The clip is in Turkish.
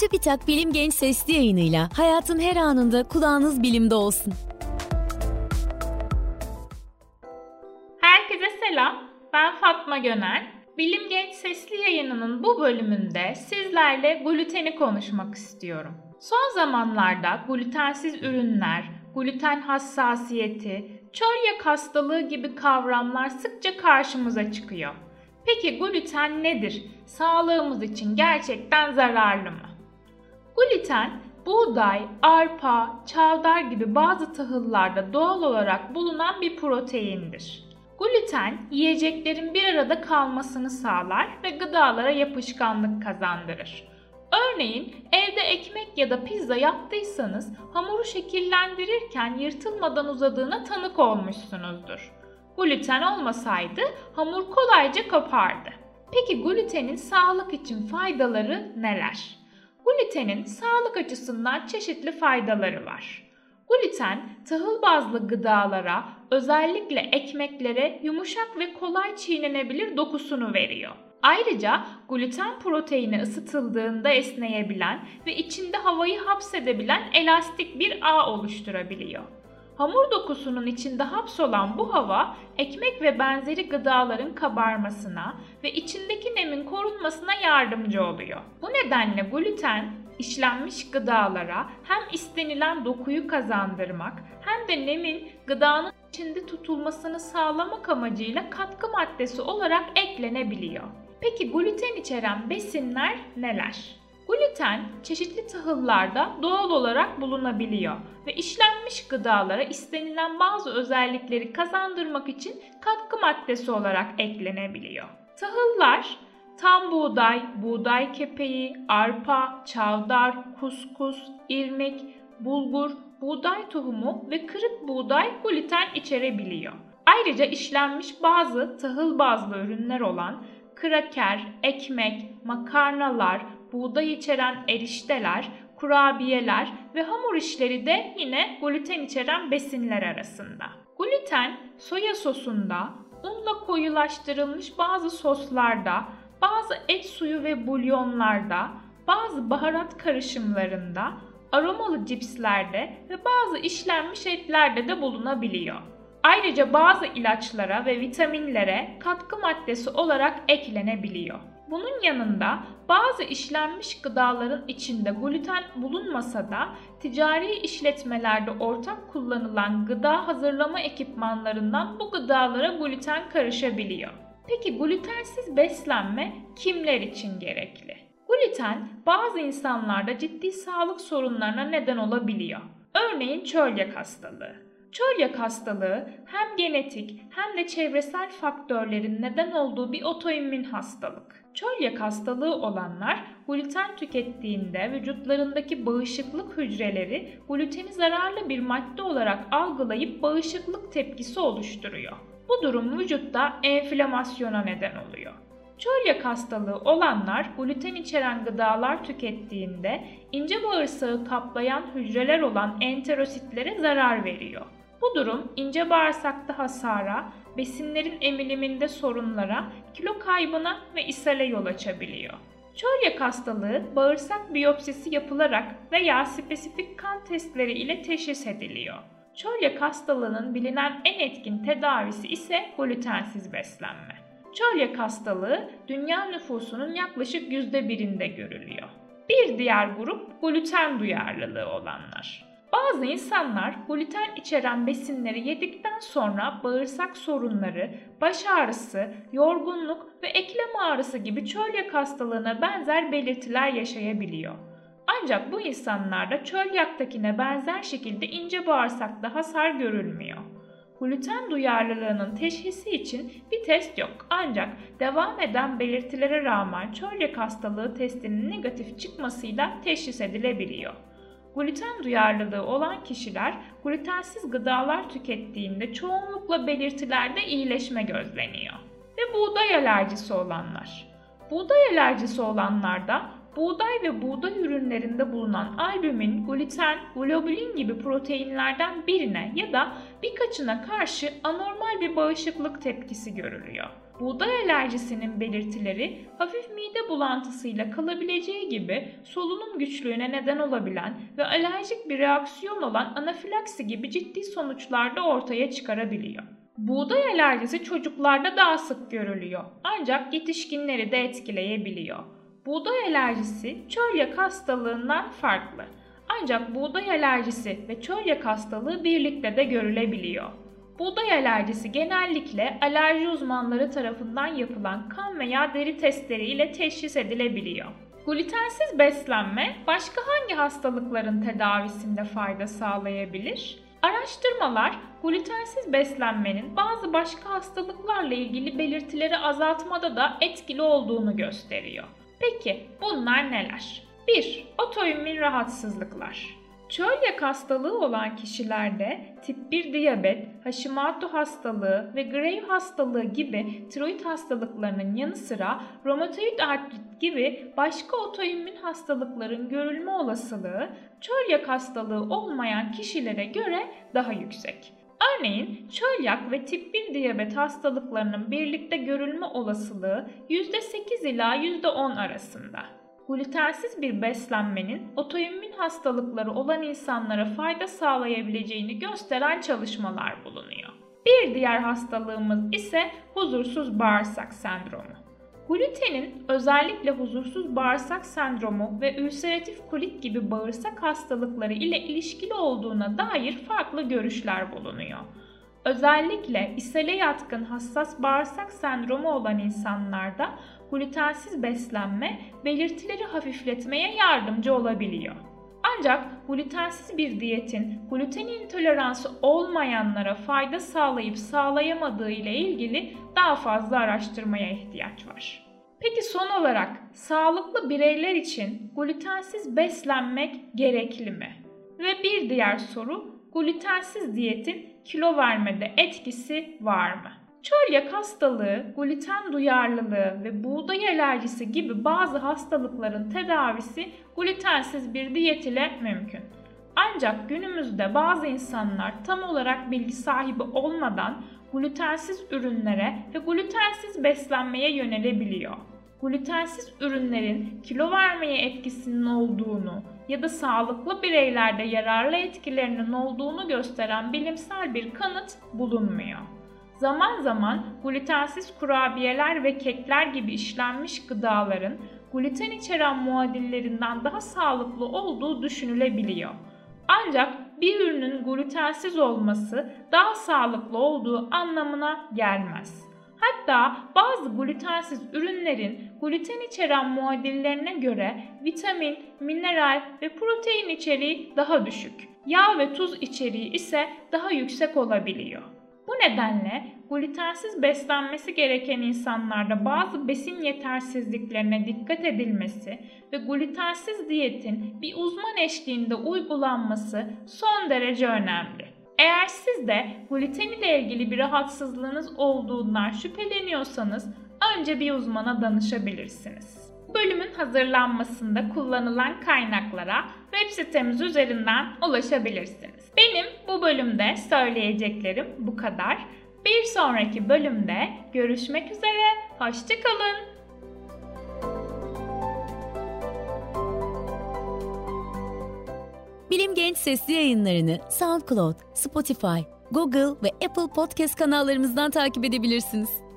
Çubitak Bilim Genç Sesli yayınıyla hayatın her anında kulağınız bilimde olsun. Herkese selam, ben Fatma Gönel. Bilim Genç Sesli yayınının bu bölümünde sizlerle gluteni konuşmak istiyorum. Son zamanlarda glutensiz ürünler, gluten hassasiyeti, çölyak hastalığı gibi kavramlar sıkça karşımıza çıkıyor. Peki gluten nedir? Sağlığımız için gerçekten zararlı mı? Gluten, buğday, arpa, çavdar gibi bazı tahıllarda doğal olarak bulunan bir proteindir. Gluten, yiyeceklerin bir arada kalmasını sağlar ve gıdalara yapışkanlık kazandırır. Örneğin evde ekmek ya da pizza yaptıysanız hamuru şekillendirirken yırtılmadan uzadığına tanık olmuşsunuzdur. Gluten olmasaydı hamur kolayca kopardı. Peki glutenin sağlık için faydaları neler? Glutenin sağlık açısından çeşitli faydaları var. Gluten, tahıl bazlı gıdalara, özellikle ekmeklere yumuşak ve kolay çiğnenebilir dokusunu veriyor. Ayrıca gluten proteini ısıtıldığında esneyebilen ve içinde havayı hapsedebilen elastik bir ağ oluşturabiliyor. Hamur dokusunun içinde hapsolan bu hava ekmek ve benzeri gıdaların kabarmasına ve içindeki nemin korunmasına yardımcı oluyor. Bu nedenle gluten işlenmiş gıdalara hem istenilen dokuyu kazandırmak hem de nemin gıdanın içinde tutulmasını sağlamak amacıyla katkı maddesi olarak eklenebiliyor. Peki gluten içeren besinler neler? Gluten çeşitli tahıllarda doğal olarak bulunabiliyor ve işlenmiş gıdalara istenilen bazı özellikleri kazandırmak için katkı maddesi olarak eklenebiliyor. Tahıllar tam buğday, buğday kepeği, arpa, çavdar, kuskus, irmik, bulgur, buğday tohumu ve kırık buğday gluten içerebiliyor. Ayrıca işlenmiş bazı tahıl bazlı ürünler olan kraker, ekmek, makarnalar, buğday içeren erişteler, kurabiyeler ve hamur işleri de yine gluten içeren besinler arasında. Gluten soya sosunda, unla koyulaştırılmış bazı soslarda, bazı et suyu ve bulyonlarda, bazı baharat karışımlarında, aromalı cipslerde ve bazı işlenmiş etlerde de bulunabiliyor. Ayrıca bazı ilaçlara ve vitaminlere katkı maddesi olarak eklenebiliyor. Bunun yanında bazı işlenmiş gıdaların içinde gluten bulunmasa da ticari işletmelerde ortak kullanılan gıda hazırlama ekipmanlarından bu gıdalara gluten karışabiliyor. Peki glutensiz beslenme kimler için gerekli? Gluten bazı insanlarda ciddi sağlık sorunlarına neden olabiliyor. Örneğin çölyak hastalığı. Çölyak hastalığı hem genetik hem de çevresel faktörlerin neden olduğu bir otoimmün hastalık. Çölyak hastalığı olanlar gluten tükettiğinde vücutlarındaki bağışıklık hücreleri gluteni zararlı bir madde olarak algılayıp bağışıklık tepkisi oluşturuyor. Bu durum vücutta enflamasyona neden oluyor. Çölyak hastalığı olanlar gluten içeren gıdalar tükettiğinde ince bağırsağı kaplayan hücreler olan enterositlere zarar veriyor. Bu durum ince bağırsakta hasara, besinlerin emiliminde sorunlara, kilo kaybına ve ishale yol açabiliyor. Çölyak hastalığı bağırsak biyopsisi yapılarak veya spesifik kan testleri ile teşhis ediliyor. Çölyak hastalığının bilinen en etkin tedavisi ise glutensiz beslenme. Çölyak hastalığı dünya nüfusunun yaklaşık %1'inde görülüyor. Bir diğer grup gluten duyarlılığı olanlar. Bazı insanlar gluten içeren besinleri yedikten sonra bağırsak sorunları, baş ağrısı, yorgunluk ve eklem ağrısı gibi çölyak hastalığına benzer belirtiler yaşayabiliyor. Ancak bu insanlarda çölyaktakine benzer şekilde ince bağırsakta hasar görülmüyor. Gluten duyarlılığının teşhisi için bir test yok ancak devam eden belirtilere rağmen çölyak hastalığı testinin negatif çıkmasıyla teşhis edilebiliyor. Gluten duyarlılığı olan kişiler glutensiz gıdalar tükettiğinde çoğunlukla belirtilerde iyileşme gözleniyor. Ve buğday alerjisi olanlar. Buğday alerjisi olanlarda buğday ve buğday ürünlerinde bulunan albümin, gluten, globulin gibi proteinlerden birine ya da birkaçına karşı anormal bir bağışıklık tepkisi görülüyor. Buğday alerjisinin belirtileri hafif mide bulantısıyla kalabileceği gibi solunum güçlüğüne neden olabilen ve alerjik bir reaksiyon olan anafilaksi gibi ciddi sonuçlar da ortaya çıkarabiliyor. Buğday alerjisi çocuklarda daha sık görülüyor ancak yetişkinleri de etkileyebiliyor. Buğday alerjisi çölyak hastalığından farklı. Ancak buğday alerjisi ve çölyak hastalığı birlikte de görülebiliyor. Buğday alerjisi genellikle alerji uzmanları tarafından yapılan kan veya deri testleri ile teşhis edilebiliyor. Glutensiz beslenme başka hangi hastalıkların tedavisinde fayda sağlayabilir? Araştırmalar glutensiz beslenmenin bazı başka hastalıklarla ilgili belirtileri azaltmada da etkili olduğunu gösteriyor. Peki bunlar neler? 1. Otoimmün rahatsızlıklar. Çölyak hastalığı olan kişilerde tip 1 diyabet, Hashimoto hastalığı ve Graves hastalığı gibi tiroid hastalıklarının yanı sıra romatoid artrit gibi başka otoimmün hastalıkların görülme olasılığı çölyak hastalığı olmayan kişilere göre daha yüksek. Örneğin çölyak ve tip 1 diyabet hastalıklarının birlikte görülme olasılığı %8 ila %10 arasında glutensiz bir beslenmenin otoimmün hastalıkları olan insanlara fayda sağlayabileceğini gösteren çalışmalar bulunuyor. Bir diğer hastalığımız ise huzursuz bağırsak sendromu. Glutenin özellikle huzursuz bağırsak sendromu ve ülseratif kolit gibi bağırsak hastalıkları ile ilişkili olduğuna dair farklı görüşler bulunuyor. Özellikle ishale yatkın hassas bağırsak sendromu olan insanlarda glutensiz beslenme belirtileri hafifletmeye yardımcı olabiliyor. Ancak glutensiz bir diyetin gluten intoleransı olmayanlara fayda sağlayıp sağlayamadığı ile ilgili daha fazla araştırmaya ihtiyaç var. Peki son olarak sağlıklı bireyler için glutensiz beslenmek gerekli mi? Ve bir diğer soru glutensiz diyetin kilo vermede etkisi var mı? Çölyak hastalığı, gluten duyarlılığı ve buğday alerjisi gibi bazı hastalıkların tedavisi glutensiz bir diyet ile mümkün. Ancak günümüzde bazı insanlar tam olarak bilgi sahibi olmadan glutensiz ürünlere ve glutensiz beslenmeye yönelebiliyor. Glutensiz ürünlerin kilo vermeye etkisinin olduğunu ya da sağlıklı bireylerde yararlı etkilerinin olduğunu gösteren bilimsel bir kanıt bulunmuyor. Zaman zaman glutensiz kurabiyeler ve kekler gibi işlenmiş gıdaların gluten içeren muadillerinden daha sağlıklı olduğu düşünülebiliyor. Ancak bir ürünün glutensiz olması daha sağlıklı olduğu anlamına gelmez. Hatta bazı glutensiz ürünlerin gluten içeren muadillerine göre vitamin, mineral ve protein içeriği daha düşük. Yağ ve tuz içeriği ise daha yüksek olabiliyor. Bu nedenle glutensiz beslenmesi gereken insanlarda bazı besin yetersizliklerine dikkat edilmesi ve glutensiz diyetin bir uzman eşliğinde uygulanması son derece önemli. Eğer siz de gluten ile ilgili bir rahatsızlığınız olduğundan şüpheleniyorsanız önce bir uzmana danışabilirsiniz. Bölümün hazırlanmasında kullanılan kaynaklara web sitemiz üzerinden ulaşabilirsiniz. Benim bu bölümde söyleyeceklerim bu kadar. Bir sonraki bölümde görüşmek üzere, hoşçakalın. Bilim Genç sesli yayınlarını SoundCloud, Spotify, Google ve Apple Podcast kanallarımızdan takip edebilirsiniz.